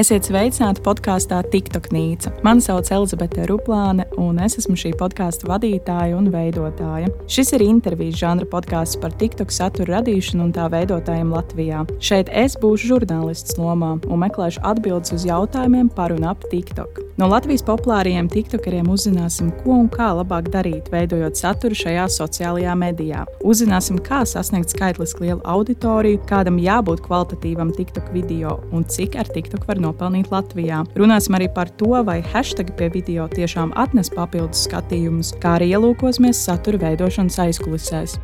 Esiet sveicināti podkāstā TikTok Nīca. Mani sauc Elizabete Ruplāne, un es esmu šī podkāstu vadītāja un veidotāja. Šis ir intervijas žanra podkāsts par TikTok satura radīšanu un tā veidotājiem Latvijā. Šeit es būšu žurnālists lomā un meklēšu atbildes uz jautājumiem par un ap TikTok. No Latvijas populārajiem TikTokeriem uzzināsim, ko un kā labāk darīt, veidojot saturu šajā sociālajā medijā. Uzzināsim, kā sasniegt skaitliski lielu auditoriju, kādam jābūt kvalitatīvam TikTok video un cik ar TikTok var nopelnīt Latvijā. Runāsim arī par to, vai hashtag pie video tiešām atnes papildus skatījumus, kā arī ielūkosimies satura veidošanas aizkulisēs.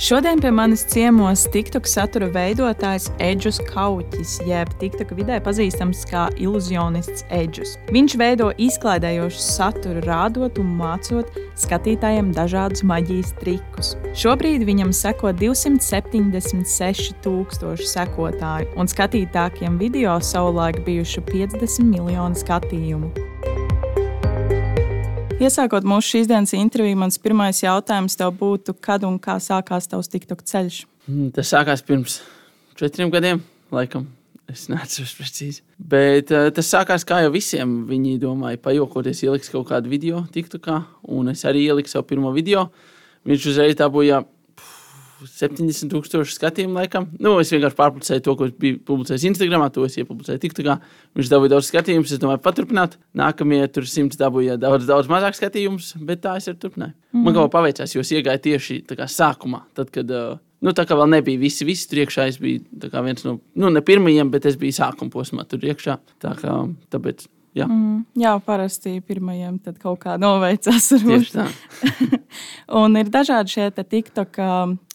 Šodien pie manis ciemos TikTok satura veidotājs Edžus Kauķis, jeb TikTok vidē pazīstams kā iluzionists Edžus. Viņš veido izklaidējošu saturu, rādot un mācot skatītājiem dažādus maģijas trikus. Šobrīd viņam seko 276,000 sekotāju, un skatītākiem video savulaik bijuši 50 miljoni skatījumu. Iesākot mūsu šīs dienas interviju, mans pirmais jautājums tev būtu, kad un kā sākās tavs TikTok ceļš? Mm, tas sākās pirms četriem gadiem, laikam. Es neatceros precīzi. Bet uh, tas sākās kā jau visiem. Viņi domāja, pajokoties, ieliks kaut kādu video, TikTokā, un es arī ieliku savu pirmo video. Viņš uzreiz dabūja 70,000 skatījumu laikam. Nu, es vienkārši pārpusēju to, ko biju publicējis Instagram, to es iepublicēju TikTokā. Viņš dabūja daudz skatījumus, es domāju, paturpināt. Nākamie tur simts dabūja daudz, daudz mazāk skatījumus, bet tā es arī turpināju. Mm. Man kaut kā paveicās, jo es iegāju tieši kā, sākumā, tad, kad. Nu, tā kā vēl nebija visi, visi tur iekšā, es biju viens no, nu, ne pirmajiem, bet es biju sākuma posmā tur iekšā. Tā kā, tāpēc, jā. Mm, jā, parasti pirmajiem tad kaut kā noveicās. Tieši tā. un ir dažādi šie TikTok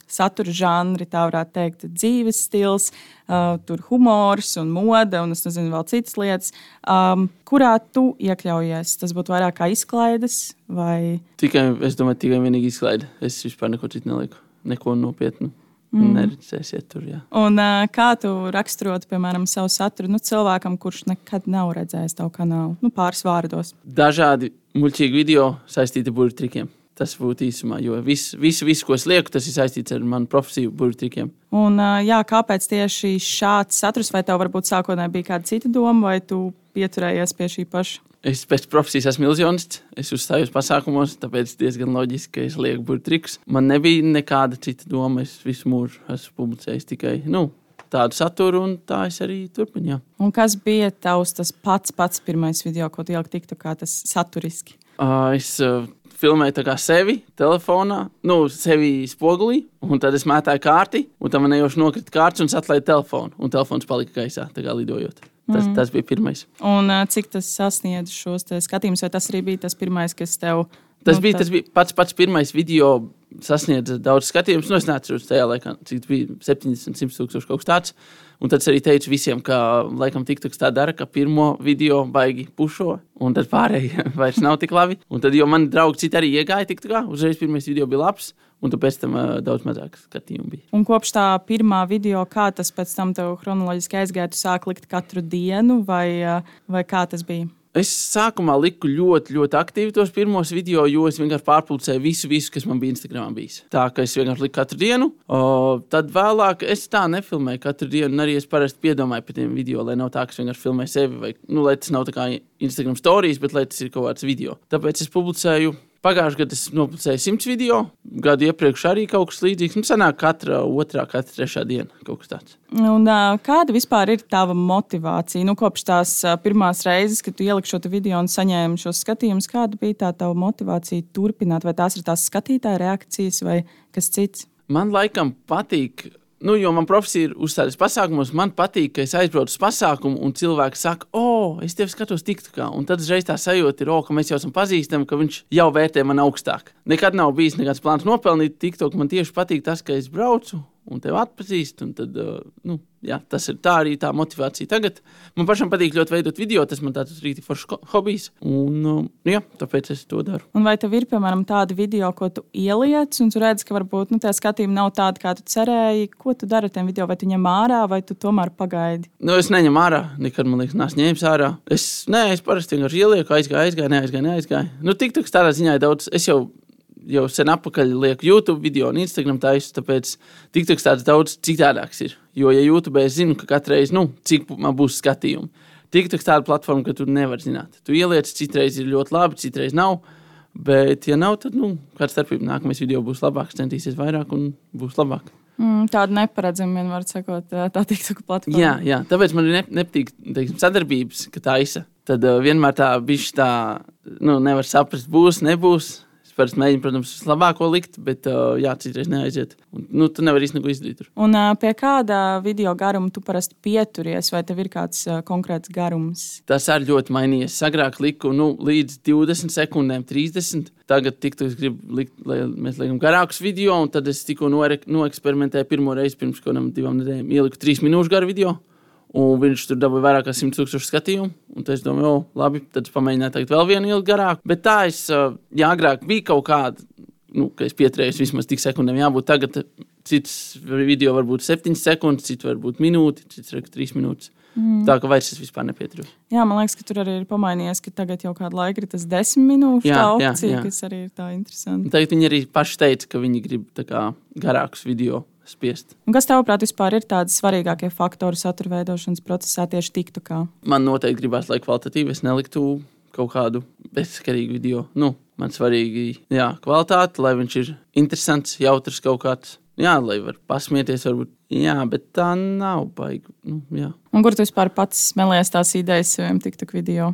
satura žanri, tā varētu teikt, dzīves stils, uh, tur humors un mode, un es nezinu, vēl citas lietas. Um, kurā tu iekļaujies? Tas būtu vairāk kā izklaides vai? Tikai, es domāju, tikai vienīgi izklaide. Es vispār neko citu nelieku, neko nopietnu. Mm. Neredzēsiet, tur, jā. un, uh, kā tu raksturotu, piemēram, savu saturu nu, cilvēkam, kurš nekad nav redzējis tavu kanālu? Nu, pāris vārdos. Dažādi muļķīgi video saistīti ar burbuļtrikiem. Tas būtu īsumā, jo viss, vis, vis, ko es lieku, tas ir saistīts ar manu profesiju, burbuļtrikiem. Un, jā, kāpēc tieši šāds saturs, vai tev varbūt sākotnēji bija kāda cita doma, vai tu pieturējies pie šī paša? Es pēc profesijas esmu iluzionists. Es uzstājos pasākumos, tāpēc diezgan loģiski, ka es lieku burbuļtrikus. Man nebija nekāda cita doma. Es visu mūžu esmu publicējis tikai nu, tādu saturu, un tā es arī turpinu. Un kas bija tavs pats, pats pirmais video, ko tu ieliki tiktu kā tas saturiski? Uh, es uh, filmēju sevi telefonā, nu, sevi spogulī, un tad es mētāju kārti, un tam nejauši nokrita kārts un atlaidu telefonu, un telefons palika gaisā, tā kā lidojot. Tas, mm. tas bija pirmais. Un cik tas sasniedz šos skatījumus, vai tas arī bija tas pirmais, kas tev. Tas, nu, bija, tas bija pats, pats pirmais video, sasniedza daudz skatījumus. Nu, es neatceros tajā laikā, cik bija 70, 100 tūkstoši kaut kas tāds. Un tad es arī teicu visiem, ka laikam TikToks tā dara, ka pirmo video baigi pušo, un tad pārējie vairs nav tik labi. Un tad, jo mani draugi citi arī iegāja TikTokā, uzreiz pirmais video bija labs. Un tu pēc tam uh, daudz mazāk skatījumu bija. Un kopš tā pirmā video, kā tas pēc tam tev chronoloģiski aizgāja, tu sāki likt katru dienu, vai, uh, vai kā tas bija? Es sākumā liku ļoti, ļoti aktīvi tos pirmos video, jo es vienkārši pārpulcēju visu, visu, kas man bija Instagramā. Bijis. Tā kā es vienkārši liku katru dienu, o, tad vēlāk es tā nefilmēju katru dienu. Arī es parasti piedomāju par tiem video, lai nav tā, ka es vienkārši filmēju sevi, vai nu, lai tas nav tā kā Instagram stāstījis, bet lai tas ir kaut kāds video. Tāpēc es publicēju Pagājušajā gadā es nopublicēju 100 video, gadu iepriekš arī kaut kas līdzīgs. Mums sanāk, katra otrā, katra trešā diena kaut kas tāds. Un, kāda vispār ir tava motivācija? Nu, kopš tās pirmās reizes, kad tu ieliki šo video un saņēmi šos skatījumus, kāda bija tā tava motivācija turpināt? Vai tās ir tās skatītāja reakcijas vai kas cits? Man laikam patīk Nu, jo man profesija ir uzstāties pasākumos, man patīk, ka es aizbraucu uz pasākumu un cilvēki saka, o, es tevi skatos TikTokā. Un tad uzreiz tā sajūta ir, oh, ka mēs jau esam pazīstami, ka viņš jau vērtē man augstāk. Nekad nav bijis nekāds plāns nopelnīt TikTok. Man tieši patīk tas, ka es braucu un tevi atpazīst. Un tad, uh, nu, jā, tas ir tā arī tā motivācija tagad. Man pašam patīk ļoti veidot video, tas man tāds rīktīgi foršs hobijs. Un, uh, jā, tāpēc es to daru. Un vai tev ir, piemēram, tādi video, ko tu ieliec, un tu redz, ka varbūt nu, tā skatījuma nav tāda, kā tu cerēji? Ko tu dari ar tiem video? Vai tu ņem ārā, vai tu tomēr pagaidi? Nu, es neņemu ārā. Nekad man liekas, neesmu ņēmis ārā. Es, nē, es parasti vienkārši ielieku, aizgāju, aizgāju, neaizgāju, neaizgāju. Nu, tik tā tādā ziņā daudz. Es jau jau sen atpakaļ lieku YouTube video un Instagram taisu, tāpēc TikToks tāds daudz citādāks ir. Jo, ja YouTube es zinu, ka katru reizi, nu, cik man būs skatījumi, TikToks tāda platforma, ka tu nevari zināt. Tu ieliec, citreiz ir ļoti labi, citreiz nav. Bet, ja nav, tad, nu, kāda starpība nākamais video būs labāks, centīsies vairāk un būs labāk. Mm, tāda neparedzama vienmēr sakot, tā TikTok platforma. Jā, jā, tāpēc man ne, nepatīk teiksim, sadarbības, ka taisa. Tad uh, vienmēr tā bišķi tā, nu, nevar saprast, būs, nebūs parasti mēģinu, protams, vislabāko likt, bet uh, jā, citreiz neaiziet. Un, nu, tu nevari īstenībā izdarīt. Tur. Un uh, pie kāda video garuma tu parasti pieturies, vai tev ir kāds uh, konkrēts garums? Tas arī ļoti mainījies. Agrāk liku nu, līdz 20 sekundēm, 30. Tagad tiktu, es gribu likt, lai mēs liekam garākus video, un tad es tikko noeksperimentēju pirmo reizi pirms kaut kādām divām nedēļām. Ieliku trīs minūšu garu video. Un viņš tur dabūja vairāk kā 100 tūkstošu skatījumu. Un es domāju, oh, labi, tad pamēģināju tagad vēl vienu ilgu garāku. Bet tā es, ja agrāk bija kaut kāda, nu, ka es pieturējos vismaz tik sekundēm jābūt. Tagad cits video var būt 7 sekundes, cits var būt minūte, cits būt 3 minūtes. Mm. Tā kā vairs es vispār nepieturos. Jā, man liekas, ka tur arī ir pamainījies, ka tagad jau kādu laiku ir tas desmit minūšu jā, opcija, jā, jā. kas arī ir tā interesanti. Tagad viņi arī paši teica, ka viņi grib kā, garākus video spiest. Un kas tavuprāt vispār ir tādi svarīgākie faktori satura veidošanas procesā tieši TikTokā? Man noteikti gribās, lai kvalitatīvi es neliktu kaut kādu bezskarīgu video. Nu, man svarīgi jā, kvalitāte, lai viņš ir interesants, jautrs kaut kāds. Jā, lai var pasmieties, varbūt. Jā, bet tā nav baigta. Nu, jā. Un kur tu vispār pats smēlies tās idejas saviem TikTok video?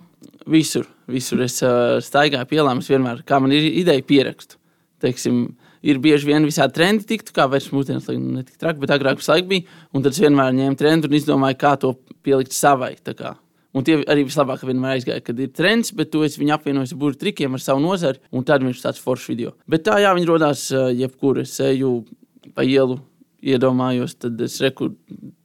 Visur, visur es uh, staigāju pielāmas vienmēr, kā man ir ideja pierakstu. Teiksim, ir bieži vien visādi trendi, tiktu, kā vairs mūsdienās ne tik traki, bet agrāk visu laiku bija. Un tad es vienmēr ņēmu trendu un izdomāju, kā to pielikt savai. Un tie arī vislabāk vienmēr aizgāja, kad ir trends, bet to es viņu apvienoju ar burbuļu trikiem, ar savu nozari, un tad viņš ir tāds foršs video. Bet tā, jā, viņi rodās jebkur. Es eju pa ielu iedomājos, tad es reku,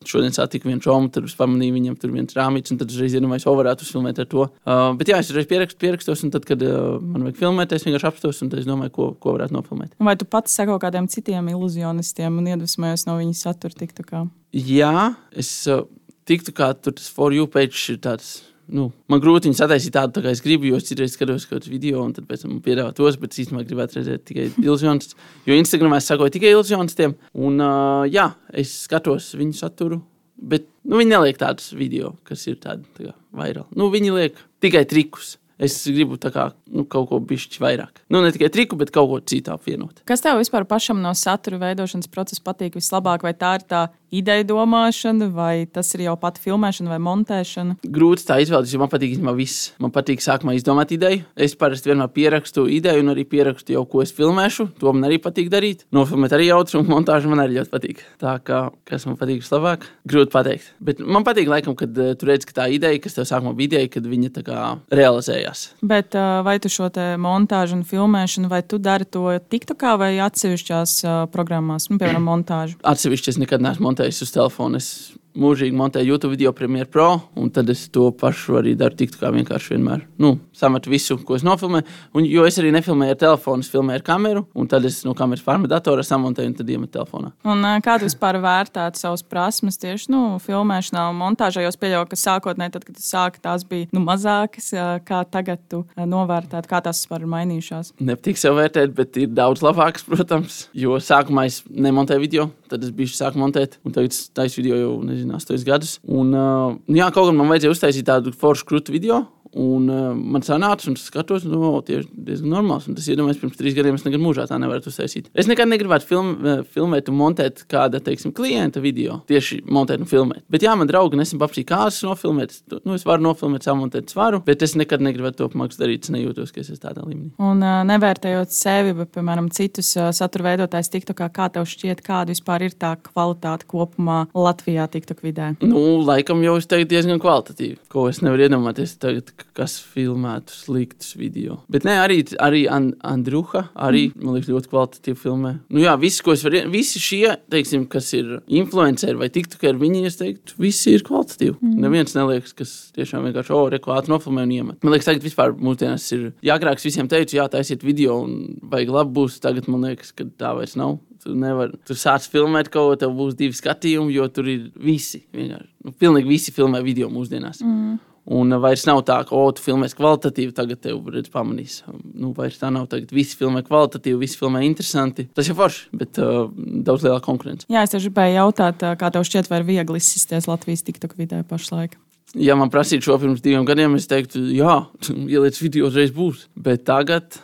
šodien satiku vienu čomu, tad es pamanīju viņam tur viens rāmītis, un tad es iedomājos, o, varētu uzfilmēt ar to. Uh, bet jā, es reiz pierakstu, pierakstos, un tad, kad uh, man vajag filmēt, es vienkārši apstos, un es domāju, ko, ko varētu nofilmēt. Vai tu pats seko kādiem citiem iluzionistiem un iedvesmojies no viņa satura TikTokā? Jā, es uh, TikTokā tur tas for you page ir tāds nu, man grūti viņus attaisīt tādu, tā kā es gribu, jo es citreiz skatos kaut kādus video, un tad pēc tam piedāvā tos, bet īstenībā gribētu redzēt tikai iluzionistus. Jo Instagramā es sakoju tikai iluzionistiem, un uh, jā, es skatos viņu saturu. Bet nu, viņi neliek tādus video, kas ir tādi tā vairāk. Nu, viņi liek tikai trikus. Es gribu kā, nu, kaut ko bišķi vairāk. Nu, ne tikai triku, bet kaut ko citu apvienot. Kas tev vispār pašam no satura veidošanas procesa patīk vislabāk? Vai tā ir tā ideja domāšana, vai tas ir jau pati filmēšana vai montēšana? Grūti tā izvēlēties, jo man patīk īstenībā viss. Man patīk sākumā izdomāt ideju. Es parasti vienmēr pierakstu ideju un arī pierakstu jau, ko es filmēšu. To man arī patīk darīt. Nofilmēt arī jautru, un montāžu man arī ļoti patīk. Tā kā kas man patīk vislabāk, grūti pateikt. Bet man patīk, laikam, kad uh, tu redz, ka tā ideja, kas tev sākumā bija ideja, kad viņa tā kā realizējās. Bet uh, vai tu šo montāžu un filmēšanu, vai tu dari to TikTokā vai atsevišķās uh, programmās, nu, piemēram, montāžu? Atsevišķi es nekad neesmu montējis uz telefona. Es mūžīgi montēju YouTube video Premiere Pro, un tad es to pašu arī daru. Tiktu kā vienkārši vienmēr nu, sametu visu, ko es nofilmēju. Un, jo es arī nefilmēju ar telefonu, es filmēju ar kameru, un tad es no kameras pārmetu datorā, samontēju un tad iemetu telefonā. Un, kā tu vispār vērtētu savas prasmes tieši nu, filmēšanā un montāžā? Jo es pieļauju, ka sākotnēji, tad, kad tu sāki, tās bija nu, mazākas. Kā tagad tu novērtētu, kā tās vispār ir mainījušās? Nepatīk sev vērtēt, bet ir daudz labākas, protams. Jo sākumā es nemontēju video, tad es biju sāku montēt, un tagad es taisu video jau nezinu nezinu, 8 gadus. Un, uh, jā, kaut gan man vajadzēja uztaisīt tādu foršu krūtu video, Un uh, man sanāca, un es skatos, nu, oh, tie ir diezgan normāls. Un tas, iedomājos, pirms trīs gadiem es nekad mūžā tā nevarētu uztaisīt. Es nekad negribētu film, uh, filmēt un montēt kāda, teiksim, klienta video. Tieši montēt un filmēt. Bet, jā, man draugi nesen paprasīja, kā es nofilmēt. Nu, es varu nofilmēt, samontēt svaru, bet es nekad negribētu to mākslinieks darīt. Es nejūtos, ka es esmu tādā līmenī. Un uh, nevērtējot sevi, bet, piemēram, citus uh, satura veidotājus TikTokā, kā tev šķiet, kāda vispār ir tā kvalitāte kopumā Latvijā TikTok vidē? Nu, laikam jau es teiktu diezgan kvalitatīvi, ko es nevaru iedomāties tagad kas filmētu sliktus video. Bet nē, arī, arī And Andruha, arī, mm. man liekas, ļoti kvalitatīvi filmē. Nu jā, visi, ko es varu, visi šie, teiksim, kas ir influenceri vai tiktokeri, viņi, es teiktu, visi ir kvalitatīvi. Mm. Neviens neliekas, kas tiešām vienkārši, oh, reklāti nofilmē un iemet. Man liekas, tagad vispār mūsdienās ir, ja agrāk visiem teicu, jā, taisiet video un vajag labi būs, tagad man liekas, ka tā vairs nav. Tu nevari, tur sāc filmēt kaut ko, tev būs divi skatījumi, jo tur ir visi, vienkārši, nu, pilnīgi visi filmē video mūsdienās. Mm. Un uh, vairs nav tā, ka, o, tu filmēsi kvalitatīvi, tagad tev redz, pamanīs. Nu, vairs tā nav. Tagad visi filmē kvalitatīvi, visi filmē interesanti. Tas ir forši, bet uh, daudz lielāka konkurence. Jā, es tieši gribēju jautāt, kā tev šķiet, vai ir viegli izsisties Latvijas TikTok vidē pašlaik? Ja man prasītu šo pirms diviem gadiem, es teiktu, jā, ieliec video uzreiz būs. Bet tagad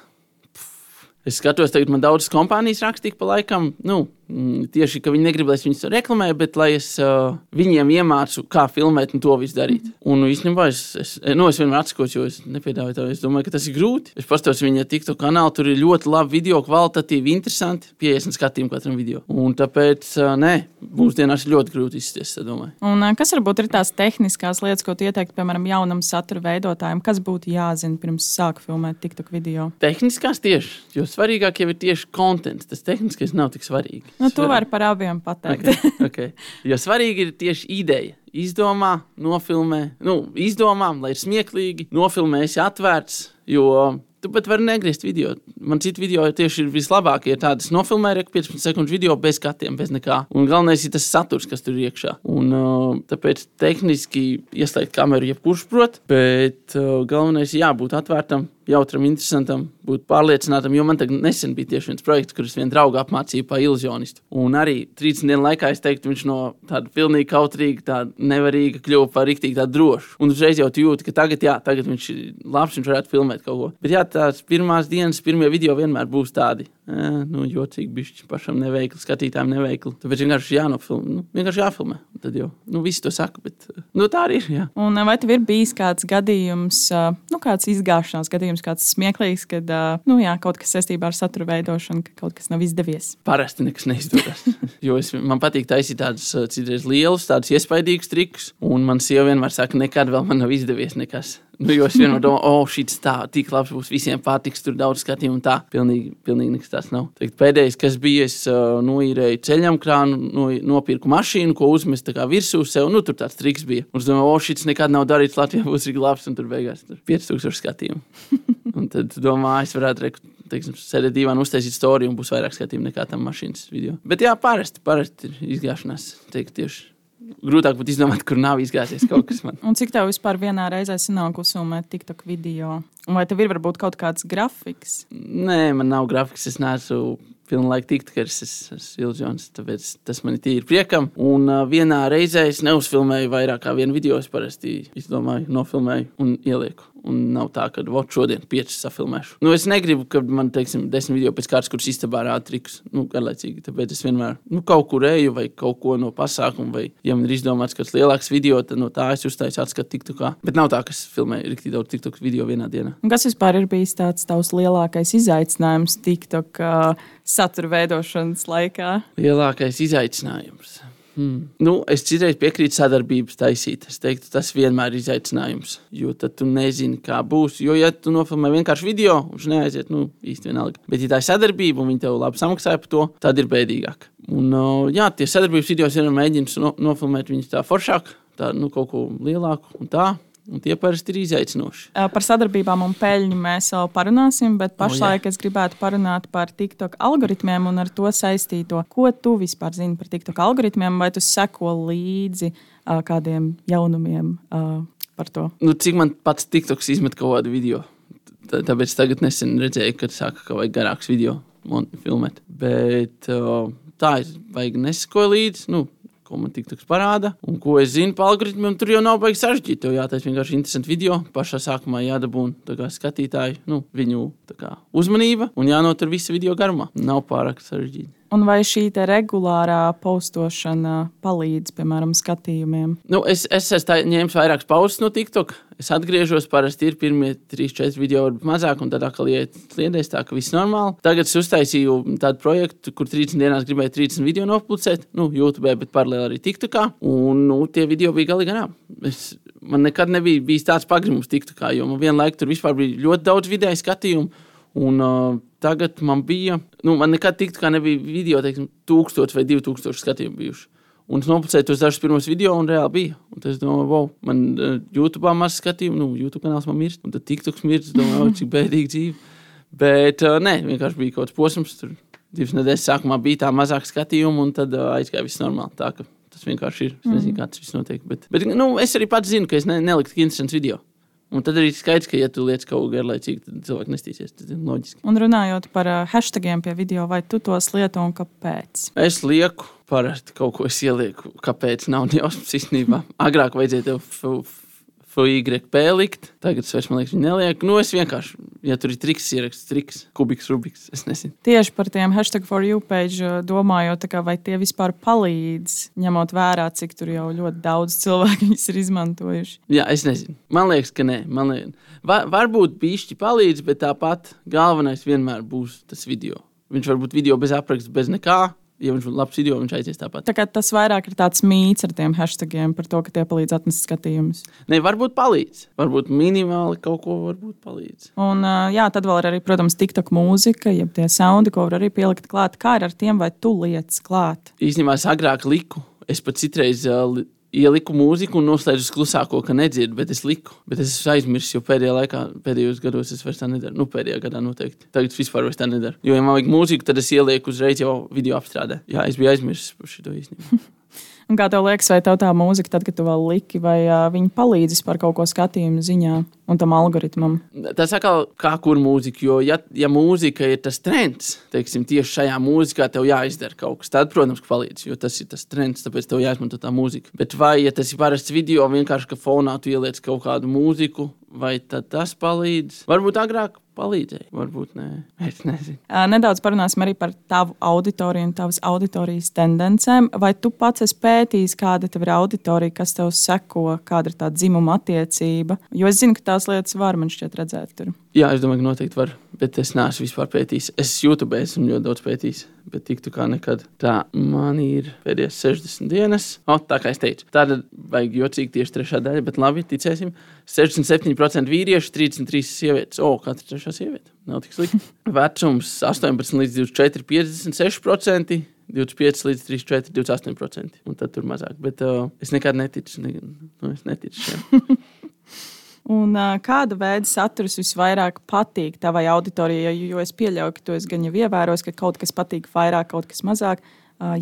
Es skatos, tagad man daudzas kompānijas rakstīja pa laikam. Nu, tieši, ka viņi negrib, lai es viņus reklamēju, bet lai es uh, viņiem iemācu, kā filmēt un to visu darīt. Un īstenībā es, es, nu, es vienmēr atskos, jo es nepiedāvāju to. Es domāju, ka tas ir grūti. Es pastos viņa TikTok kanālu, tur ir ļoti labi video, kvalitatīvi, interesanti, 50 skatījumu katram video. Un tāpēc, uh, nē, mūsdienās ir ļoti grūti izsties. Un uh, kas varbūt ir tās tehniskās lietas, ko ieteikt, piemēram, jaunam satura veidotājam, kas būtu jāzina pirms sāk filmēt TikTok video? Tehniskās tieši, jo svarīgāk jau ir tieši konteksts. Tas tehniskais nav tik svarīgi. Nu, tu vari par abiem pateikt. okay, okay. Jo svarīgi ir tieši ideja. Izdomā, nofilmē, nu, izdomā, lai ir smieklīgi, nofilmēsi atvērts. Jo Tu pat vari negriezt video. Man citu video tieši ir vislabākie. Ir tādas nofilmēta 15 sekundžu video bez skatiem, bez nekā. Un galvenais ir tas saturs, kas tur ir iekšā. Un, uh, tāpēc tehniski ieslēgt kameru jebkurš prot, bet uh, galvenais ir jābūt atvērtam, jautram, interesantam, būt pārliecinātam. Jo man nesen bija tieši viens projekts, kurus viena drauga apmācīja par iluzionistu. Un arī 30 dienu laikā es teiktu, viņš no tāda pilnīgi kautrīga, tāda nevarīga kļuva par rīktīgi tādu drošu. Un uzreiz jau jūti, ka tagad, jā, tagad viņš ir labs, viņš varētu filmēt kaut ko. Bet jā, tās pirmās dienas, pirmie video vienmēr būs tādi. Nu, jocīgi, bišķi pašam neveikli, skatītājiem neveikli. Tāpēc vienkārši jānofilmē. Nu, vienkārši jāfilmē. Tad jau nu, visi to saka, bet nu, tā arī ir. Jā. Un vai tev ir bijis kāds gadījums, nu, kāds izgāšanās gadījums, kāds smieklīgs, kad nu, jā, kaut kas saistībā ar satura veidošanu, ka kaut kas nav izdevies? Parasti nekas neizdodas. jo es, man patīk taisīt tādus citreiz lielus, tādus iespaidīgus trikus, un man sieva vienmēr saka, nekad vēl man nav izdevies nekas. Nu, jo es vienmēr domāju, oh, šis tā, tik labs būs visiem patiks, tur daudz skatījumu un tā. Pilnīgi, pilnīgi nekas tāds nav. Teikt, pēdējais, kas bija, es uh, noīrēju ceļam krānu, no, nopirku mašīnu, ko uzmest virsū sev. Nu, tur tāds triks bija. Un es domāju, oh, šis nekad nav darīts Latvijā, būs tik labs, un tur beigās tur 5000 skatījumu. un tad domāju, es varētu rekt, teiksim, sēdēt divā, uztaisīt storiju un būs vairāk skatījumu nekā tam mašīnas video. Bet jā, parasti, parasti ir izgāšanās, teikt, tieši grūtāk būtu izdomāt, kur nav izgāzies kaut kas man. Un cik tev vispār vienā reizē sanāk uzfilmēt TikTok video? Un vai tev ir varbūt kaut kāds grafiks? Nē, man nav grafiks. Es neesmu pilnlaika tiktokers, es esmu ilģions, tāpēc tas man ir tīri priekam. Un uh, vienā reizē es neuzfilmēju vairāk kā vienu video, es parasti izdomāju, nofilmēju un ielieku. Un nav tā, ka vot šodien piecas safilmēšu. Nu, es negribu, ka man, teiksim, desmit video pēc kārtas, kuras istabā rāda trikus, nu, garlaicīgi. Tāpēc es vienmēr nu, kaut kur eju vai kaut ko no pasākuma, vai, ja man ir izdomāts kāds lielāks video, tad no tā es uztaisu atskatu TikTokā. Bet nav tā, ka es filmēju rīktīgi daudz TikTok video vienā dienā. Un kas vispār ir bijis tāds tavs lielākais izaicinājums TikTok uh, satura veidošanas laikā? Lielākais izaicinājums. Hmm. Nu, es citreiz piekrītu sadarbības taisīt. Es teiktu, tas vienmēr ir izaicinājums. Jo tad tu nezini, kā būs. Jo, ja tu nofilmē vienkārši video, viņš neaiziet, nu, īsti vienalga. Bet, ja tā ir sadarbība un viņi tev labi samaksāja par to, tad ir bēdīgāk. Un, jā, tie sadarbības video vienmēr mēģina no, nofilmēt viņus tā foršāk, tā, nu, kaut ko lielāku un tā. Un tie parasti ir izaicinoši. Par sadarbībām un peļņu mēs vēl parunāsim, bet pašlaik oh, jā. es gribētu parunāt par TikTok algoritmiem un ar to saistīto. Ko tu vispār zini par TikTok algoritmiem, vai tu seko līdzi kādiem jaunumiem par to? Nu, cik man pats TikToks izmet kaut kādu video? Tā, tāpēc tagad nesen redzēju, ka saka, ka vajag garāks video filmēt. Bet tā ir, vajag nesakoju līdzi. Nu, ko man TikToks parāda, un ko es zinu par algoritmiem. Tur jau nav baigi sarežģīti. Tev jātaisa vienkārši interesanti video. Pašā sākumā jādabūna skatītāju nu, viņu kā, uzmanība un jānotur visa video garumā. Nav pārāk sarežģīti. Un vai šī regulārā postošana palīdz, piemēram, skatījumiem? Nu, es, es esmu ņēmis vairākas pauzes no TikTok. Es atgriežos, parasti ir pirmie 3-4 video, varbūt mazāk, un tad atkal iet sliedēs, tā ka viss normāli. Tagad es uztaisīju tādu projektu, kur 30 dienās gribēju 30 video nopublicēt, nu, YouTube, bet paralēli arī TikTokā. Un nu, tie video bija galīgi garām. Es, man nekad nebija bijis tāds pagrimums TikTokā, jo man vienlaikus tur bija ļoti daudz vidēju skatījumu. Un, uh, tagad man bija, nu, man nekad tiktu, kā nebija video, teiksim, tūkstoši vai divi tūkstoši skatījumu bijuši. Un es noplicēju tos dažus pirmos video, un reāli bija. Un es domāju, wow, man uh, YouTube maz skatījumu, nu, YouTube kanāls man mirst, un tad TikToks mirst. Domāju, oh, cik bēdīgi dzīve. Bet, uh, nē, vienkārši bija kaut kāds posms. Tur divas nedēļas sākumā bija tā mazāk skatījumu, un tad uh, aizgāja viss normāli. Tā, tas vienkārši ir. Es nezinu, kā tas viss notiek. Bet, bet nu, es arī pats zinu, ka es ne, neliku tik interesants video. Un tad arī skaidrs, ka, ja tu liec kaut ko garlaicīgu, tad cilvēki nestīsies. Tas ir loģiski. Un runājot par hashtagiem pie video, vai tu tos lieto un kāpēc? Es lieku parasti kaut ko, ielieku. Kāpēc nav nejausmas īstenībā? Agrāk vajadzēja tev FYP likt, tagad es vairs, man liekas, nelieku. Nu, es vienkārši, ja tur ir triks, ierakstu triks, kubiks, rubiks. Es nezinu. Tieši par tiem hashtag for you page uh, domājot, kā vai tie vispār palīdz, ņemot vērā, cik tur jau ļoti daudz cilvēku viņus ir izmantojuši. Jā, es nezinu. Man liekas, ka nē. Man liekas, var, varbūt bišķi palīdz, bet tāpat galvenais vienmēr būs tas video. Viņš var būt video bez apraksta, bez nekā. Ja viņš labs video, viņš aizies tāpat. Tā tas vairāk ir tāds mīts ar tiem hashtagiem par to, ka tie palīdz atnest skatījumus. Nē, varbūt palīdz. Varbūt minimāli kaut ko varbūt palīdz. Un, jā, tad vēl ir arī, protams, TikTok mūzika, jeb tie soundi, ko var arī pielikt klāt. Kā ir ar tiem, vai tu lietas klāt? Īstenībā es agrāk liku. Es pat citreiz uh, ieliku mūziku un noslēdzu klusāko, ka nedzirdu, bet es liku. Bet es esmu aizmirsis, jo pēdējā laikā, pēdējos gados es vairs tā nedaru. Nu, pēdējā gadā noteikti. Tagad vispār vairs tā nedaru. Jo, ja man vajag mūziku, tad es ielieku uzreiz jau video apstrādē. Jā, es biju aizmirsis par šo īstenībā. Un kā tev liekas, vai tev tā mūzika, tad, kad tu vēl liki, vai uh, viņi palīdzēs par kaut ko skatījumu ziņā un tam algoritmam? Tas atkal kā kur mūzika, jo, ja, ja mūzika ir tas trends, teiksim, tieši šajā mūzikā tev jāizdara kaut kas, tad, protams, ka palīdz, jo tas ir tas trends, tāpēc tev jāizmanto tā mūzika. Bet vai, ja tas ir parasts video, vienkārši ka fonā tu ieliec kaut kādu mūziku, vai tas palīdz? Varbūt agrāk palīdzēja, varbūt nē. Es nezinu. Nedaudz parunāsim arī par tavu auditoriju un tavas auditorijas tendencēm. Vai tu pats esi pētījis, kāda tev ir auditorija, kas tev seko, kāda ir tā dzimuma attiecība? Jo es zinu, ka tās lietas var man šķiet redzēt tur. Jā, es domāju, ka noteikti var, bet es neesmu vispār pētījis. Es YouTube esmu ļoti daudz pētījis, bet tik tā kā nekad. Tā man ir pēdējās 60 dienas. O, tā kā es teicu, tāda vajag jocīgi tieši trešā daļa, bet labi, ticēsim. 67% vīriešu, 33 sievietes. O, katra trešā sieviete. Nav tik slikti. Vecums 18 līdz 24, 56%. 25 līdz 34, 28%. Un tad tur mazāk. Bet uh, es nekad neticu. Ne, nu, es neticu šiem. Un, kāda veida saturs visvairāk patīk tavai auditorijai? Jo, es pieļauju, ka tu esi gan jau ievērojis, ka kaut kas patīk vairāk, kaut kas mazāk.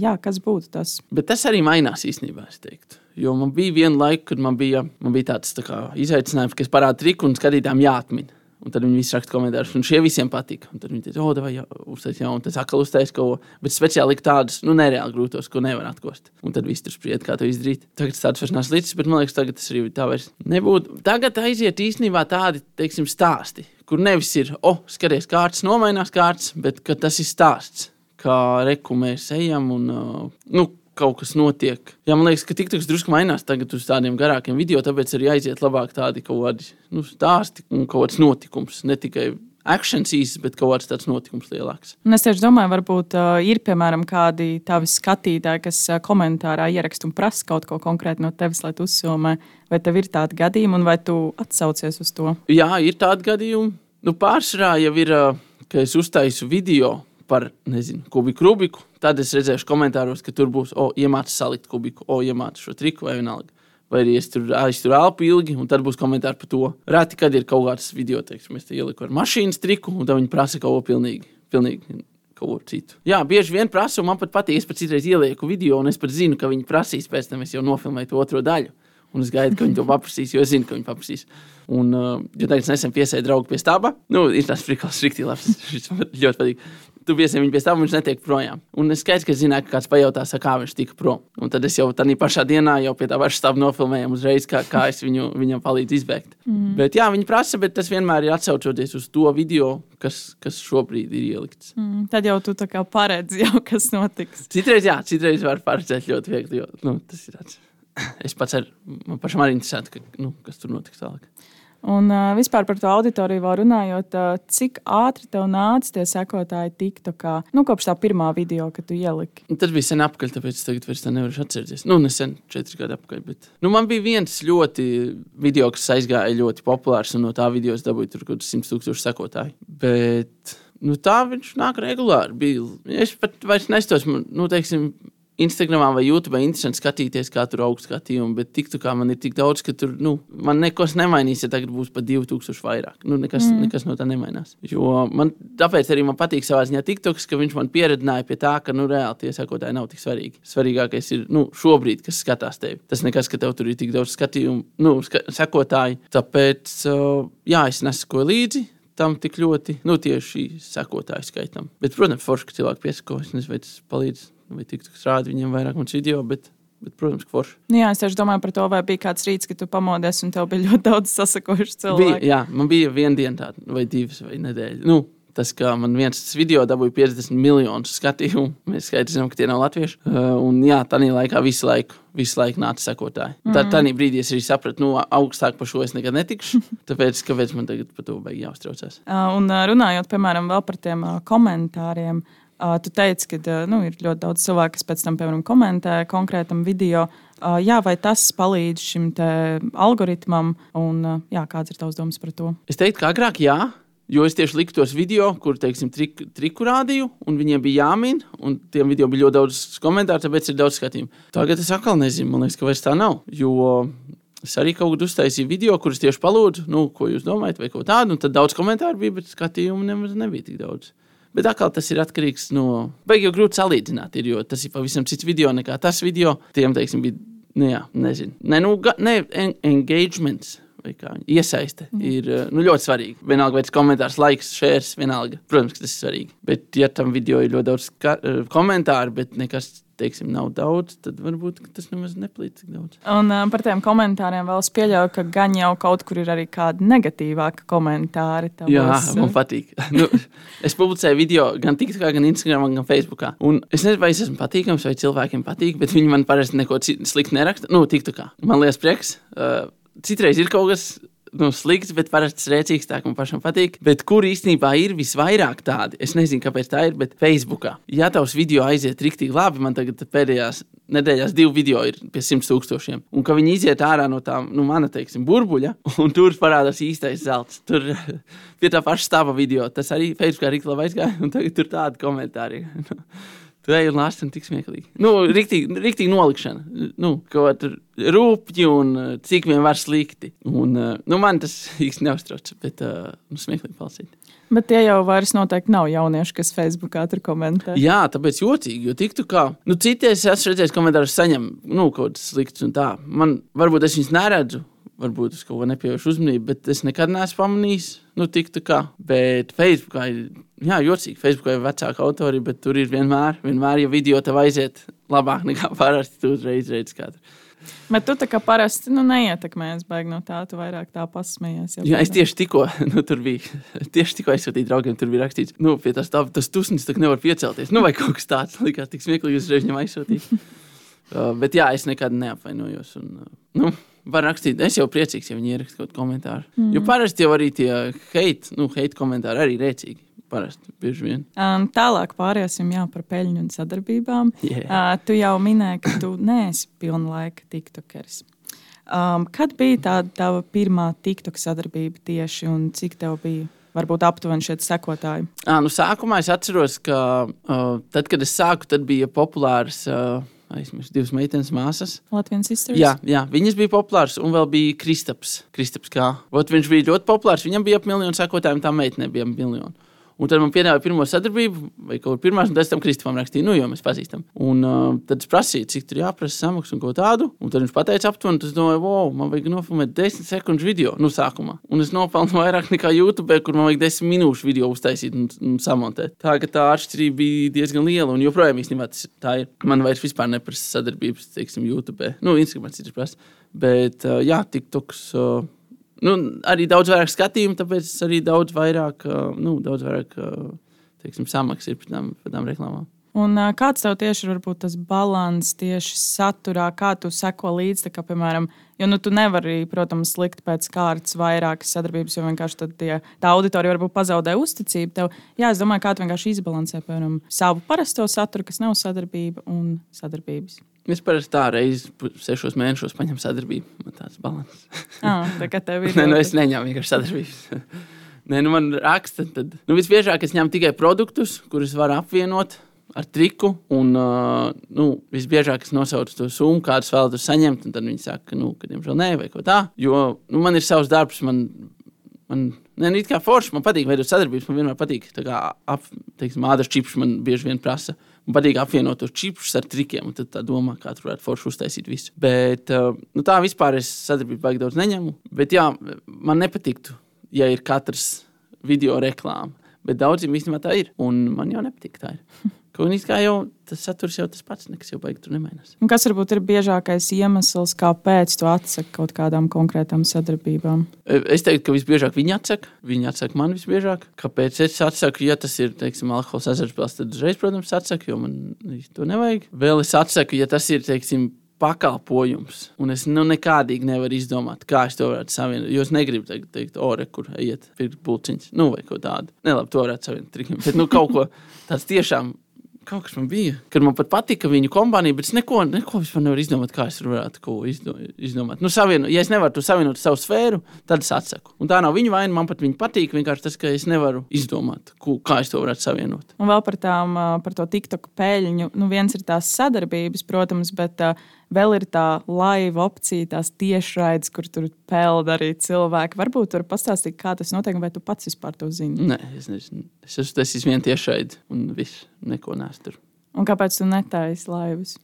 Jā, kas būtu tas? Bet tas arī mainās īstenībā, es teiktu. Jo man bija viena laika, kad man bija, man bija tāds tā kā, izaicinājums, ka es parādīju triku un skatītājiem jāatmin. Un tad viņi visi raksta komentārus, un šie visiem patika. Un tad viņi teica, oh, vai uztaisīt jaunu, tas atkal uztaisīt kaut ko. Bet speciāli tādus, nu, nereāli grūtos, ko nevar atkost. Un tad viss tur spried, kā to izdarīt. Tagad tas tāds vairs nav līdzīgs, bet man liekas, tagad tas arī tā vairs nebūtu. Tagad aiziet īstenībā tādi, teiksim, stāsti, kur nevis ir, oh, skaties, kārtas nomainās kārtas, bet tas ir stāsts, kā reku mēs ejam un, uh, nu, kaut kas notiek. Jā, man liekas, ka TikToks drusku mainās tagad uz tādiem garākiem video, tāpēc arī aiziet labāk tādi kaut kādi nu, stāsti un kaut kāds notikums. Ne tikai akcents īsts, bet kaut kāds tāds notikums lielāks. Un es tieši domāju, varbūt uh, ir piemēram kādi tavi skatītāji, kas uh, komentārā ieraksta un prasa kaut ko konkrēti no tevis, lai tu uzsumē. Vai tev ir tādi gadījumi, un vai tu atsaucies uz to? Jā, ir tādi gadījumi. Nu, pārsvarā jau ir, uh, ka es uztaisu video par, nezinu, kubiku, rubiku. Tad es redzēšu komentāros, ka tur būs, o, iemācīts salikt kubiku, o, iemācīts šo triku vai vienalga. Vai arī es tur aizturu elpu ilgi, un tad būs komentāri par to. Reti, kad ir kaut kāds video, teiksim, es te ieliku ar mašīnas triku, un tad viņi prasa kaut ko pilnīgi, pilnīgi kaut ko citu. Jā, bieži vien prasa, un man pat patīk, es pat citreiz ielieku video, un es pat zinu, ka viņi prasīs, pēc tam es jau nofilmēju to otro daļu. Un es gaidu, ka viņi to paprasīs, jo es zinu, ka viņi paprasīs. Un, uh, jo tagad es nesen piesēju draugu pie stāba. Nu, ir tas frikals, rīktī labs. Šis man ļoti patīk. Tu piesēji viņu pie stāva, viņš netiek projām. Un es skaidrs, ka zināju, ka kāds pajautās, kā viņš tika prom. Un tad es jau tādā pašā dienā jau pie tā paša stāva nofilmēju uzreiz, kā, kā es viņu, viņam palīdzu izbēgt. Mm. Bet jā, viņi prasa, bet tas vienmēr ir atsaucoties uz to video, kas, kas šobrīd ir ielikts. Mm, tad jau tu tā kā paredzi, jau, kas notiks. Citreiz, jā, citreiz var paredzēt ļoti viegli, jo nu, tas ir tāds. Es pats ar, man pašam arī interesanti, ka, nu, kas tur notiks tālāk. Un uh, vispār par to auditoriju vēl runājot, uh, cik ātri tev nāca tie sekotāji TikTokā, nu, kopš tā pirmā video, kad tu ieliki. Un Tas bija sen apakaļ, tāpēc tagad vairs tā nevaru atcerēties. Nu, nesen, četri gadi atpakaļ. Bet... Nu, man bija viens ļoti video, kas aizgāja ļoti populārs, un no tā video es dabūju tur kaut kādus 100 tūkstošu sekotāju. Bet nu, tā viņš nāk regulāri. Bija. Es pat vairs nestos, nu, teiksim, Instagramā vai YouTube interesanti skatīties, kā tur augstu skatījumu, bet TikTokā man ir tik daudz, ka tur nu, man nekas nemainīs, ja tagad būs pat 2000 vairāk. Nu, nekas, mm. nekas no tā nemainās. Jo man, tāpēc arī man patīk savā ziņā TikToks, ka viņš man pieredzināja pie tā, ka nu, reāli tie sekotāji nav tik svarīgi. Svarīgākais ir nu, šobrīd, kas skatās tevi. Tas nekas, ka tev tur ir tik daudz skatījumu, nu, ska sekotāji. Tāpēc, uh, jā, es nesakoju līdzi tam tik ļoti, nu, tieši sekotāju skaitam. Bet, protams, forši, ka cilvēki piesako, es nezinu, vai tas palīdz vai tiktu rādīt viņiem vairāk mums video. Bet... Bet, protams, ka forši. Nu jā, es tieši domāju par to, vai bija kāds rīts, kad tu pamodies un tev bija ļoti daudz sasakojuši cilvēku. Bija, jā, man bija viena diena tāda, vai divas, vai nedēļa. Nu, tas, ka man viens video dabūja 50 miljonus skatījumu. Mēs skaidri zinām, ka tie nav latvieši. Uh, un jā, tā laikā visu laiku, visu laiku nāca sekotāji. Mm -hmm. Tā brīdī es arī sapratu, nu, augstāk par šo es nekad netikšu. Tāpēc, kāpēc man tagad par to vajag jāuztraucās? Uh, un uh, runājot, piemēram, vēl par tiem uh, komentāriem. Tu teici, ka nu, ir ļoti daudz cilvēku, kas pēc tam, piemēram, komentē konkrētam video. Jā, vai tas palīdz šim algoritmam, un jā, kāds ir tavs domas par to? Es teiktu, ka agrāk jā. Jo es tieši liku tos video, kur teiksim, trik, triku rādīju, un viņiem bija jāmin, un tiem video bija ļoti daudz komentāru, tāpēc ir daudz skatījumu. Tagad es atkal nezinu, man liekas, ka vairs tā nav. Jo es arī kaut kad uztaisīju video, kurus tieši palūdzu, nu, ko jūs domājat, vai ko tādu, tad daudz komentāru bija, bet skatījumu nemaz nebija tik daudz. Bet atkal tas ir atkarīgs no. Beig jau grūti salīdzināt, ir, jo tas ir pavisam cits video nekā tas video. Tiem, teiksim, bija, nu, jā, nezinu, ne, nu, ga, ne en, engagements. Iesaiste mm. ir nu, ļoti svarīga. Vienalga, vai tas komentārs, laiks, šērs, vienalga. Protams, ka tas ir svarīgi. Bet, ja tam video ir ļoti daudz komentāru, bet nekas teiksim, nav daudz, tad varbūt tas nemaz neplīd tik daudz. Un uh, par tiem komentāriem vēl es pieļauju, ka gan jau kaut kur ir arī kādi negatīvāki komentāri. Tavos. Jā, man patīk. nu, es publicēju video gan TikTokā, gan Instagram, gan Facebookā. Un es nezinu, vai es esmu patīkams, vai cilvēkiem patīk, bet viņi man parasti neko sliktu neraksta. Nu, TikTokā. Man liekas prieks. Uh, citreiz ir kaut kas nu, slikts, bet parasti rēcīgs, tā kā man pašam patīk. Bet kur īstenībā ir visvairāk tādi? Es nezinu, kāpēc tā ir, bet Facebookā. Ja tavs video aiziet rīktīgi labi, man tagad pēdējās nedēļās divi video ir pie simt tūkstošiem. Un ka viņi iziet ārā no tā, nu, mana teiksim, burbuļa, un tur parādās īstais zelts. Tur pie tā paša stāva video. Tas arī Facebookā rīktīgi labi aizgāja, un tagad tur tādi komentāri. Ej un un tik smieklīgi. Nu, riktīgi, riktīgi nolikšana. Nu, kaut tur rūpīgi un uh, cik vien var slikti. Un, uh, nu, man tas īsti neuztrauc, bet uh, nu, smieklīgi palsīt. Bet tie jau vairs noteikti nav jaunieši, kas Facebookā tur komentē. Jā, tāpēc jocīgi, jo tiktu kā. Nu, Citreiz es esmu redzējis komentārus, saņem nu, kaut kas slikts un tā. Man varbūt es viņus neredzu, varbūt es kaut ko nepievēršu uzmanību, bet es nekad neesmu pamanījis, nu, tik tā kā. Bet Facebookā ir, jā, jocīgi, Facebookā ir vecāka autori, bet tur ir vienmēr, vienmēr, ja video tev aiziet labāk nekā parasti, tu uzreiz redzi katru. Bet tu tā kā parasti nu, neietekmējies, baigi no tā, tu vairāk tā pasmējies. Jā, es tieši tikko, nu, tur bija, tieši tikko aizsūtīju draugiem, tur bija rakstīts, nu, pie tas, tā, tas tusnis tā nevar piecelties. Nu, vai kaut kas tāds, likās tik smieklīgi, uzreiz viņam aizsūtīju. uh, bet jā, es nekad neapvainojos. Un, uh, nu, var rakstīt. Es jau priecīgs, ja viņi ieraksta kaut komentāru. Mm. Jo parasti jau arī tie hate, nu, hate komentāri arī rēcīgi. Parasti bieži vien. Um, tālāk pāriesim jā, par peļņu un sadarbībām. Yeah. Uh, tu jau minēji, ka tu neesi pilnlaika tiktokeris. Um, kad bija tā tava pirmā TikTok sadarbība tieši un cik tev bija? Varbūt aptuveni šie sekotāji. À, nu, sākumā es atceros, ka uh, tad, kad es sāku, tad bija populārs uh, aizmirsu divas meitenes māsas. Latvijas izturības. Jā, jā, viņas bija populāras, un vēl bija Kristaps. Kristaps kā. Ot, viņš bija ļoti populārs, viņam bija ap miljonu sekotāju, un tā meitene bija ap miljonu. Un tad man piedāvāja pirmo sadarbību, vai kaut kur pirmā, un pēc tam Kristofam rakstīja, nu, jo mēs pazīstam. Un uh, tad es prasīju, cik tur jāprasa samaksa un ko tādu. Un tad viņš pateica aptuveni, tas domāju, wow, man vajag nofilmēt 10 sekundžu video, nu, sākumā. Un es nopelnu vairāk nekā YouTube, kur man vajag 10 minūšu video uztaisīt un, un samontēt. Tā ka tā atšķirība bija diezgan liela, un joprojām īstenībā tas tā ir. Man vairs vispār neprasa sadarbības, teiksim, YouTube. Nu, Instagram cits prasa. Bet, uh, jā, TikToks. Uh, nu, arī daudz vairāk skatījumu, tāpēc arī daudz vairāk, nu, daudz vairāk teiksim, samaksas ir par tām, par tām reklāmām. Un, kāds tev tieši ir tas līdzsvars tieši saturā, kā tu seko līdzi? Kā, piemēram, jo nu, tu nevari, protams, likt pēc kārtas vairākas sadarbības, jo vienkārši tie, tā auditorija varbūt pazaudē uzticību tev. Jā, es domāju, kā tu vienkārši izbalansē piemēram, savu parasto saturu, kas nav sadarbība un sadarbības. Es parasti tā reizes sešos mēnešos paņemu sadarbību. Man tāds balans. ah, tā kā tev ir. Nē, nu es neņemu vienkārši sadarbības. Nē, nu man raksta, tad nu, visbiežāk es ņemu tikai produktus, kurus var apvienot. Ar triku. Un, uh, nu, visbiežāk es nosaucu to summu, kādu vēlos saņemt. Tad viņi saka, nu, ka, diemžēl, nē, vai ko tādu. Jo nu, man ir savs darbs, man, man ne, nu, kā forši, man patīk veidot sadarbības. Man vienmēr patīk, kā ap, teiksim, ādas čips man bieži vien prasa. Man patīk apvienot tos čipsus ar trikiem, un tad tā domā, kā tur varētu forši uztaisīt visu. Bet uh, nu, tā vispār es sadarbību baigi daudz neņemu. Bet jā, man nepatiktu, ja ir katrs video reklāma. Bet daudziem īstenībā tā ir. Un man jau nepatīk tā. Ir. Kaut kā jau tas saturs jau tas pats, nekas jau baigi tur nemainās. Un kas varbūt ir biežākais iemesls, kāpēc tu atsaki kaut kādām konkrētām sadarbībām? Es teiktu, ka visbiežāk viņi atsaka. Viņi atsaka man visbiežāk. Kāpēc es atsaku? Ja tas ir, teiksim, alkohola azartspēles, tad uzreiz, protams, atsaku, jo man to nevajag. Vēl es atsaku, ja tas ir, teiksim, pakalpojums. Un es nu, nekādīgi nevaru izdomāt, kā es to varētu savienot. Jo es negribu teikt, teikt ore, kur iet pirkt puciņus, nu, vai kaut tādu. Nelabi, to varētu savienot trikiem. Bet nu, kaut ko tāds tiešām. Kaut kas man bija, kad man pat patika viņu kompānija, bet es neko, neko vispār nevaru izdomāt, kā es varētu ko izdomāt. Nu, savienu, ja es nevaru to savienot ar savu sfēru, tad es atsaku. Un tā nav viņa vaina, man pat viņa patīk. Vienkārši tas, ka es nevaru izdomāt, ko, kā es to varētu savienot. Un vēl par, tām, par to TikTok peļņu. Nu, viens ir tās sadarbības, protams, bet uh, Vēl ir tā laiva opcija, tās tiešraides, kur tur peld arī cilvēki. Varbūt tur pastāstīt, kā tas notiek, vai tu pats vispār to zini? Nē, es nezinu. Es esmu tas viens tiešraidi un viss, neko nesu tur. Un kāpēc tu netaisi laivas?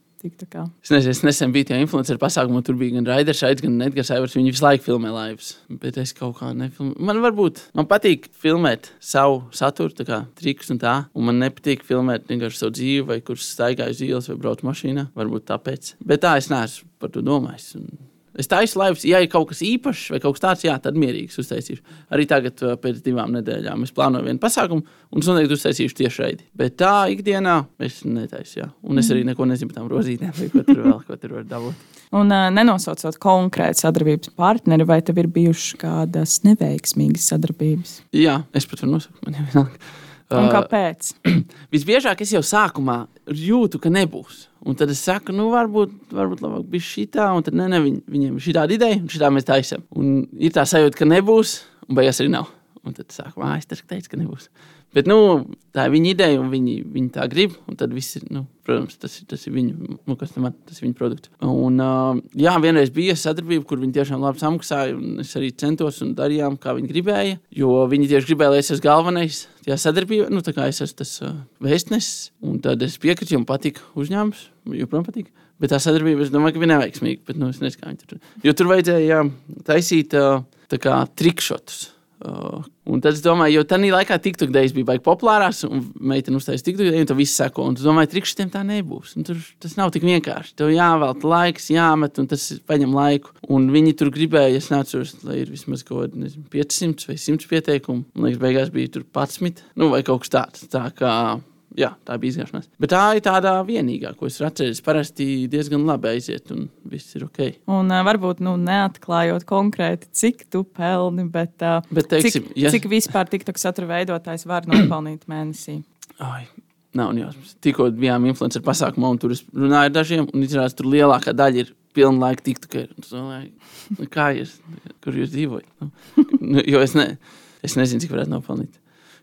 Es nezinu, es nesen biju tajā influenceru pasākumā, tur bija gan Raiders, gan Edgars Aivars. Viņi visu laiku filmē laivas, bet es kaut kā nefilmēju. Man varbūt man patīk filmēt savu saturu, tā kā trikus un tā, un man nepatīk filmēt vienkārši savu dzīvi, vai kurš staigāju uz ielas vai braucu mašīnā. Varbūt tāpēc. Bet tā es neesmu par to domājis. Un Es taisu laivas, ja ir kaut kas īpašs vai kaut kas tāds, jā, tad mierīgs uztaisīšu. Arī tagad, uh, pēc divām nedēļām, es plānoju vienu pasākumu, un es noteikti uztaisīšu tieši raidi. Bet tā ikdienā es netaisu, jā. Un es arī mhm. neko nezinu par tām rozītēm, vai ko tur vēl, ko tur var dabūt. Un uh, nenosaucot konkrētu sadarbības partneri, vai tev ir bijušas kādas neveiksmīgas sadarbības? Jā, es pat varu nosaukt. Man jau vienalga. Un kāpēc? Uh, visbiežāk es jau sākumā jūtu, ka nebūs. Un tad es saku, nu, varbūt, varbūt labāk bija šī tā, un tad ne, ne, viņ, viņiem ir šī tāda ideja, un šī tā mēs taisām. Un ir tā sajūta, ka nebūs, un beigās arī nav. Un tad sāku, ah, es teicu, ka nebūs. Bet nu, tā ir viņa ideja, un viņi, viņi tā grib. Tad viss ir, nu, protams, tas, tas ir viņu, nu, man, tas ir viņa produkts. Un, uh, jā, vienreiz bija sadarbība, kur viņi tiešām labi samaksāja, un es arī centos un darījām, kā viņi gribēja. Jo viņi tieši gribēja, lai es esmu galvenais tajā sadarbībā, nu, tā kā es esmu tas uh, vēstnesis. Un tad es piekritu, jo man patīk uzņēmums, joprojām patīk. Bet tā sadarbība, es domāju, ka bija neveiksmīga. Bet, nu, es nezinu, kā viņi tur. Jo tur vajadzēja taisīt uh, trikšotus Uh, un tad es domāju, jo tajā laikā TikTok dēļas bija baigi populārās, un meitene uztaisīja TikTok dēļ, un tas viss seko. Un es domāju, trikšķiem tā nebūs. Un tur tas nav tik vienkārši. Tev jāvelta laiks, jāmet, un tas paņem laiku. Un viņi tur gribēja, es neatceros, lai ir vismaz kaut kādi 500 vai 100 pieteikumu. Man liekas, beigās bija tur 11, nu, vai kaut kas tāds. Tā kā jā, tā bija izgāšanās. Bet tā ir tāda vienīgā, ko es atceros. Parasti diezgan labi aiziet, un viss ir ok. Un uh, varbūt nu, neatklājot konkrēti, cik tu pelni, bet, uh, bet teiksim, cik, ja... cik vispār TikTok satura veidotājs var nopelnīt mēnesī. Ai. Nav jāsaka. Tikko bijām influencer pasākumā, un tur es runāju ar dažiem, un izrādās, tur lielākā daļa ir pilna laika tiktu. Nu, kā jūs, kur jūs dzīvojat? Nu, jo es, ne, es nezinu, cik varētu nopelnīt.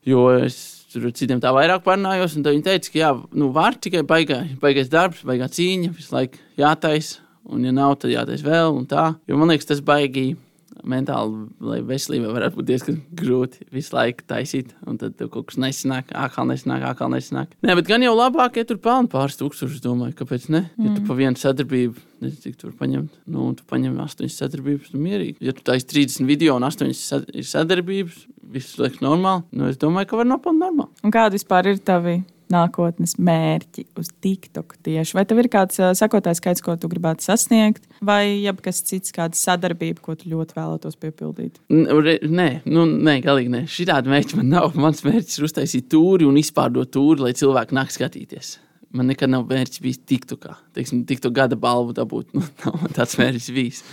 Jo es Tur citiem tā vairāk parunājos, un viņi teica, ka jā, nu, var tikai baigā, baigais darbs, baigā cīņa, visu laiku jātaisa, un ja nav, tad jātaisa vēl un tā. Jo man liekas, tas baigi mentāli veselībai varētu būt diezgan grūti visu laiku taisīt. Un tad kaut kas nesanāk, ākā nesanāk, ākā nesanāk. Nē, bet gan jau labāk, ja tur pelna pāris tūkstošus, domāju, kāpēc ne? Ja mm. tu pa vienu sadarbību, nezinu, cik tur paņemt, nu, tu paņem astoņas sadarbības, nu, mierīgi. Ja tu taisi 30 video un astoņas sadarbības, viss liekas normāli, nu, es domāju, ka var nopelnīt normāli. Un kādi vispār ir tavi nākotnes mērķi uz TikTok tieši? Vai tev ir kāds sekotājs skaits, ko tu gribētu sasniegt, vai kas cits, kāda sadarbība, ko tu ļoti vēlētos piepildīt? Nē, nu, nē galīgi nē. Šāda mērķa man nav. Mans mērķis ir uztaisīt tūri un izpārdot tūri, lai cilvēki nāk skatīties. Man nekad nav mērķis bijis TikTokā. Teiksim, TikTok gada balvu dabūt. Nu, nav tāds mērķis bijis.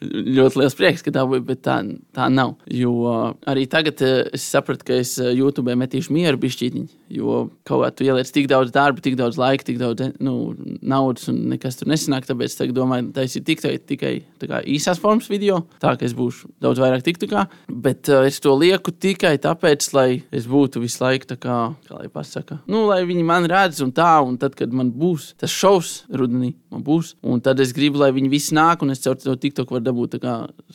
Ļoti liels prieks, ka bija, bet tā, tā nav. Jo uh, arī tagad uh, es sapratu, ka es uh, YouTube metīšu mieru bišķītiņu, jo kaut kā tu ieliec tik daudz darba, tik daudz laika, tik daudz nu, naudas un nekas tur nesanāk. Tāpēc es domāju, tas ir tikai, tikai kā, īsās formas video, tā ka es būšu daudz vairāk tiktukā. Bet uh, es to lieku tikai tāpēc, lai es būtu visu laiku tā kā, kā lai pasaka, nu, lai viņi man redz un tā, un tad, kad man būs tas šovs rudenī, man būs, un tad es gribu, lai viņi visi nāk, un es caur to TikTok varu dabūt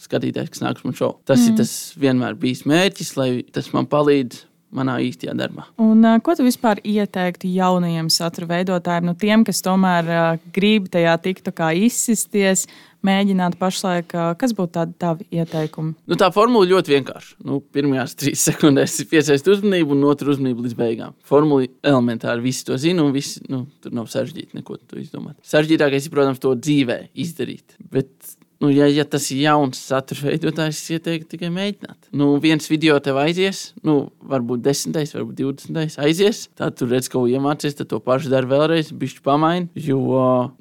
skatītājs, kas nāk uz manu šovu. Tas mm. ir tas vienmēr bijis mērķis, lai tas man palīdz manā īstajā darbā. Un, ko tu vispār ieteiktu jaunajiem satura veidotājiem, no tiem, kas tomēr uh, grib tajā TikTokā izsisties, mēģināt pašlaik, uh, kas būtu tādi tavi ieteikumi? Nu, tā formula ļoti vienkārša. Nu, pirmajās trīs sekundēs piesaist uzmanību un otru uzmanību līdz beigām. Formula elementāri, visi to zina un visi, nu, tur nav sarežģīti neko izdomāt. Sarežģītākais ir, protams, to dzīvē izdarīt. Bet Nu, ja, ja tas ir jauns satura veidotājs, es ieteiktu tikai mēģināt. Nu, viens video tev aizies, nu, varbūt desmitais, varbūt divdesmitais aizies. Tad tur redz, ko iemācies, tad to pašu dari vēlreiz, bišķi pamaini. Jo,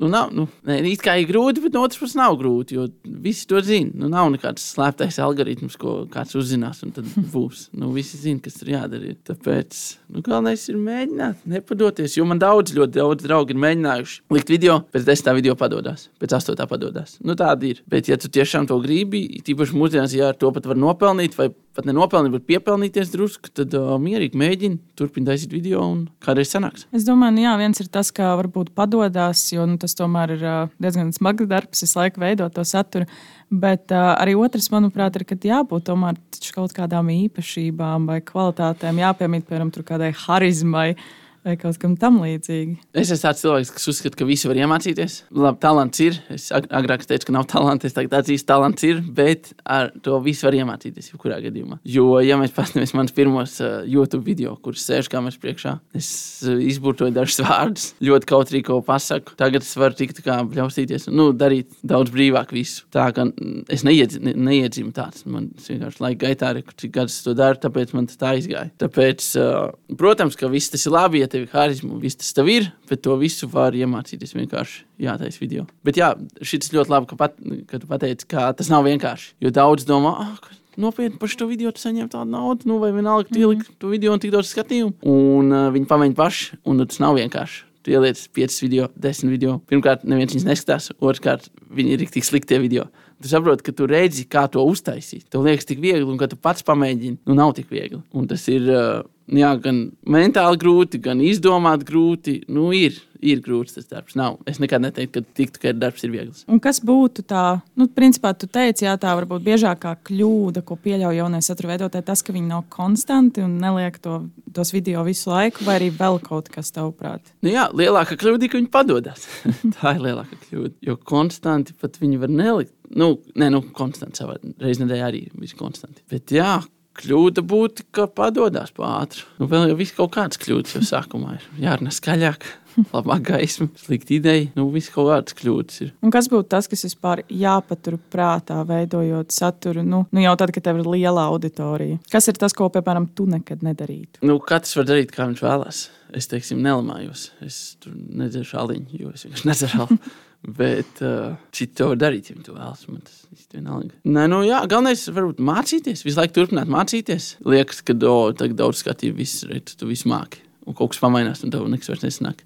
nu, nav, nu, ne, it kā ir grūti, bet no otras puses nav grūti, jo visi to zina. Nu, nav nekāds slēptais algoritms, ko kāds uzzinās, un tad būs. Nu, visi zina, kas tur jādara. Tāpēc, nu, galvenais ir mēģināt, nepadoties. Jo man daudz, ļoti daudz draugi ir mēģinājuši likt video, pēc desmitā video padodas, pēc astotā padodas. Nu, tāda ir. Bet, ja tu tiešām to gribi, tīpaši mūsdienās, ja to pat var nopelnīt, vai pat nenopelnīt, bet piepelnīties drusku, tad uh, mierīgi mēģini turpināt taisīt video un kādreiz sanāks. Es domāju, nu, jā, viens ir tas, ka varbūt padodas, jo nu, tas tomēr ir uh, diezgan smags darbs, visu laiku veidot to saturu. Bet uh, arī otrs, manuprāt, ir, ka jābūt tomēr kaut kādām īpašībām vai kvalitātēm, jāpiemīt, piemēram, kādai harizmai. Uh, vai kaut kam tam līdzīgi. Es esmu tāds cilvēks, kas uzskata, ka visi var iemācīties. Labi, talants ir. Es agrāk teicu, ka nav talants. Es tagad atzīstu, ka talants ir, bet ar to visu var iemācīties. Jebkurā gadījumā. Jo, ja mēs paskatāmies manas pirmos uh, YouTube video, kuras sēž kameras priekšā, es uh, izburtoju dažus vārdus, ļoti kautrīgi ko pasaku. Tagad es varu tikt kā bļaustīties nu, darīt daudz brīvāk visu. Tā kā es neiedz, ne, neiedzimu tāds. Man vienkārši laika gaitā, cik gadus to daru, tāpēc man tā izgāja. Tāpēc, uh, protams, ka viss tas ir labi. Ja tev ir harizma, viss tas tev ir, bet to visu var iemācīties vienkārši jātaisa video. Bet jā, šis ļoti labi, ka, pat, ka tu pateici, ka tas nav vienkārši. Jo daudz domā, ah, nopietni par šo video saņemt tādu naudu, nu, vai vienalga, tu ieliki mm -hmm. to video un tik daudz skatījumu. Un uh, viņi pamēģina paši, un nu, tas nav vienkārši. Tu ieliec 5 video, 10 video. Pirmkārt, neviens viņus neskatās, otrkārt, viņi ir tik slikti video. Tu saproti, ka tu redzi, kā to uztaisīt. Tev liekas, tik viegli, un ka tu pats pamēģini, nu nav tik viegli. Un tas ir uh, jā, gan mentāli grūti, gan izdomāt grūti. Nu, ir, ir grūts tas darbs. Nav. Es nekad neteiktu, ka tiktu, ka darbs ir viegls. Un kas būtu tā, nu, principā, tu teici, jā, tā varbūt biezākā kļūda, ko pieļauj jaunais satura veidotāji, tas, ka viņi nav konstanti un neliek to, tos video visu laiku, vai arī vēl kaut kas tavuprāt? Nu, jā, lielākā kļūda ir, ka viņi padodas. tā ir lielākā kļūda. Jo konstanti pat viņi var nelikt. Nu, nē, nu, konstanti savā reizē nedēļā arī viss konstanti. Bet jā, Kļūda būtu, ka padodas pāri. Nu, vēl jau viss kaut kādas kļūdas jau sākumā ir. Jārunā skaļāk, labāk gaisma, slikta ideja. Nu, viss kaut kādas kļūdas ir. Un kas būtu tas, kas vispār jāpatur prātā, veidojot saturu? Nu, nu jau tad, kad tev ir liela auditorija. Kas ir tas, ko, piemēram, tu nekad nedarītu? Nu, katrs var darīt, kā viņš vēlās. Es, teiksim, nelamājos. Es tur nedzeršu aliņu, jo es vienkārši nedzeru aliņu. Bet uh, citi to var darīt, ja viņi to vēlas. Man tas ir vienalga. Nē, nu, jā, galvenais ir varbūt mācīties, visu laiku turpināt mācīties. Liekas, ka oh, daudz skatīju, viss redz, tu visu māki. Un kaut kas pamainās, un tev nekas vairs nesanāk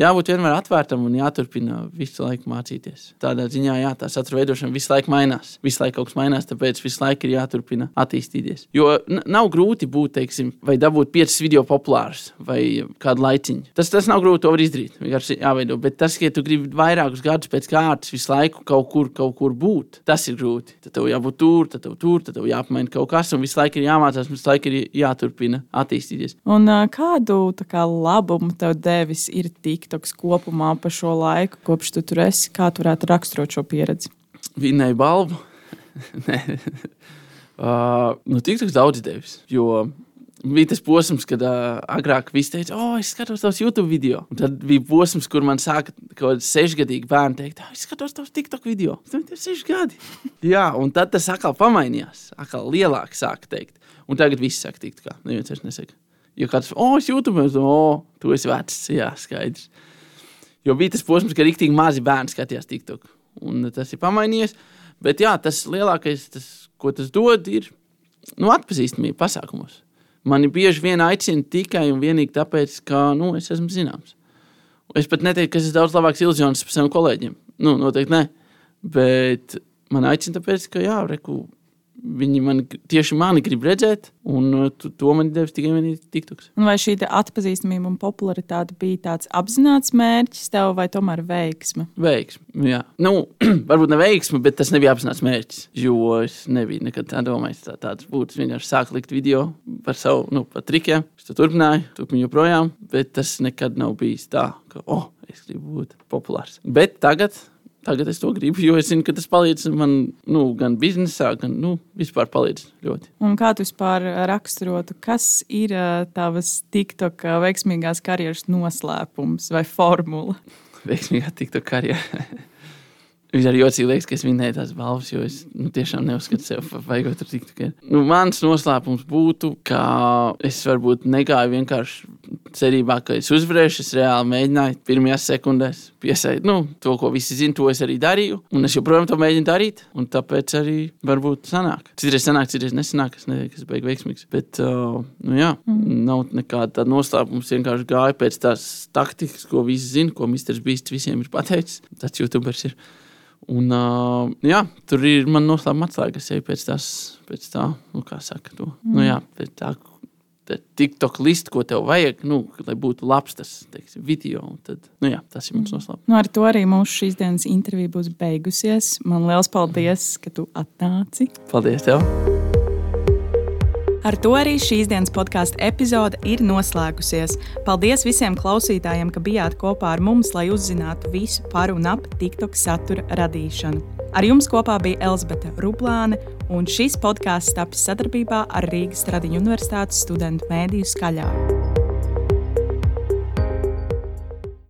jābūt vienmēr atvērtam un jāturpina visu laiku mācīties. Tādā ziņā, jā, tā satura veidošana visu laiku mainās. Visu laiku kaut kas mainās, tāpēc visu laiku ir jāturpina attīstīties. Jo nav grūti būt, teiksim, vai dabūt piecas video populārus vai kādu laiciņu. Tas, tas nav grūti, to var izdarīt. Vienkārši jāveido. Bet tas, ka ja tu gribi vairākus gadus pēc kārtas visu laiku kaut kur, kaut kur būt, tas ir grūti. Tad tev jābūt tur, tad tev tur, tad tev jāpamaina kaut kas, un visu laiku ir jāmācās, visu laiku ir jāturpina attīstīties. Un kādu kā, labumu tev devis ir tik? TikToks kopumā pa šo laiku, kopš tu tur esi? Kā tu varētu raksturot šo pieredzi? Vinnēja balvu. uh, nu, TikToks daudz devis. Jo bija tas posms, kad uh, agrāk viss teica, oh, es skatos tavus YouTube video. Un tad bija posms, kur man sāka kaut kādi sešgadīgi bērni teikt, oh, es skatos tavus TikTok video. Tas ir seši gadi. Jā, un tad tas atkal pamainījās. Atkal lielāk sāka teikt. Un tagad viss saka, tikt kā. Neviens vairs nesaka. Jo kāds, oh, es jūtu, mēs, oh, tu esi vecs, jā, skaidrs. Jo bija tas posms, ka rīktīgi mazi bērni skatījās TikTok. Un tas ir pamainījies. Bet jā, tas lielākais, tas, ko tas dod, ir nu, atpazīstamība pasākumos. Mani bieži vien aicina tikai un vienīgi tāpēc, ka nu, es esmu zināms. Es pat neteiktu, ka es esmu daudz labāks iluzionis par saviem kolēģiem. Nu, noteikti ne. Bet man aicina tāpēc, ka jā, reku, Viņi man tieši mani grib redzēt, un uh, to man devis tikai vienīgi TikToks. Un vai šī atpazīstamība un popularitāte bija tāds apzināts mērķis tev, vai tomēr veiksme? Veiksme, jā. Nu, varbūt ne veiksme, bet tas nebija apzināts mērķis. Jo es nebiju nekad tā domājis, tā tāds būtu. Es vienkārši sāku likt video par savu, nu, par trikiem. Es to turpināju, turpinu joprojām, bet tas nekad nav bijis tā, ka, oh, es gribu būt populārs. Bet tagad Tagad es to gribu, jo es zinu, ka tas palīdz man nu, gan biznesā, gan nu, vispār palīdz ļoti. Un kā tu vispār raksturotu, kas ir tavas TikTok veiksmīgās karjeras noslēpums vai formula? Veiksmīgā TikTok karjera. Arī jocīgi liekas, ka es minēju tās balvas, jo es nu, tiešām neuzskatu sevi par vajag tur tikt. Nu, mans noslēpums būtu, ka es varbūt negāju vienkārši cerībā, ka es uzvarēšu. Es reāli mēģināju pirmajās sekundēs piesaistīt nu, to, ko visi zina, to es arī darīju. Un es joprojām to mēģinu darīt, un tāpēc arī varbūt sanāk. Citreiz sanāk, citreiz nesanāk. Es nezinu, kas beigas veiksmīgs. Bet, uh, nu, jā, mm. nav nekāda tāda noslēpuma. Es vienkārši gāju pēc tās taktikas, ko visi zina, ko Mr. Beast visiem ir pateicis. Tas YouTubers ir. Un, uh, jā, tur ir man noslēpuma atslēga. Es eju pēc, tās, pēc tā, nu, kā saka, to. Nu mm. Nu, jā, pēc tā, TikTok listu, ko tev vajag, nu, lai būtu labs tas teiksim, video. Tad, nu, jā, tas ir mans mm. noslēpums. Nu, ar to arī mūsu šīs dienas intervija būs beigusies. Man liels paldies, ka tu atnāci. Paldies tev! Ar to arī šīs dienas podkāstu epizode ir noslēgusies. Paldies visiem klausītājiem, ka bijāt kopā ar mums, lai uzzinātu visu par un ap TikTok satura radīšanu. Ar jums kopā bija Elzbieta Ruplāne, un šis podkāsts tapis sadarbībā ar Rīgas Tradiņu Universitātes studentu mēdīju skaļā.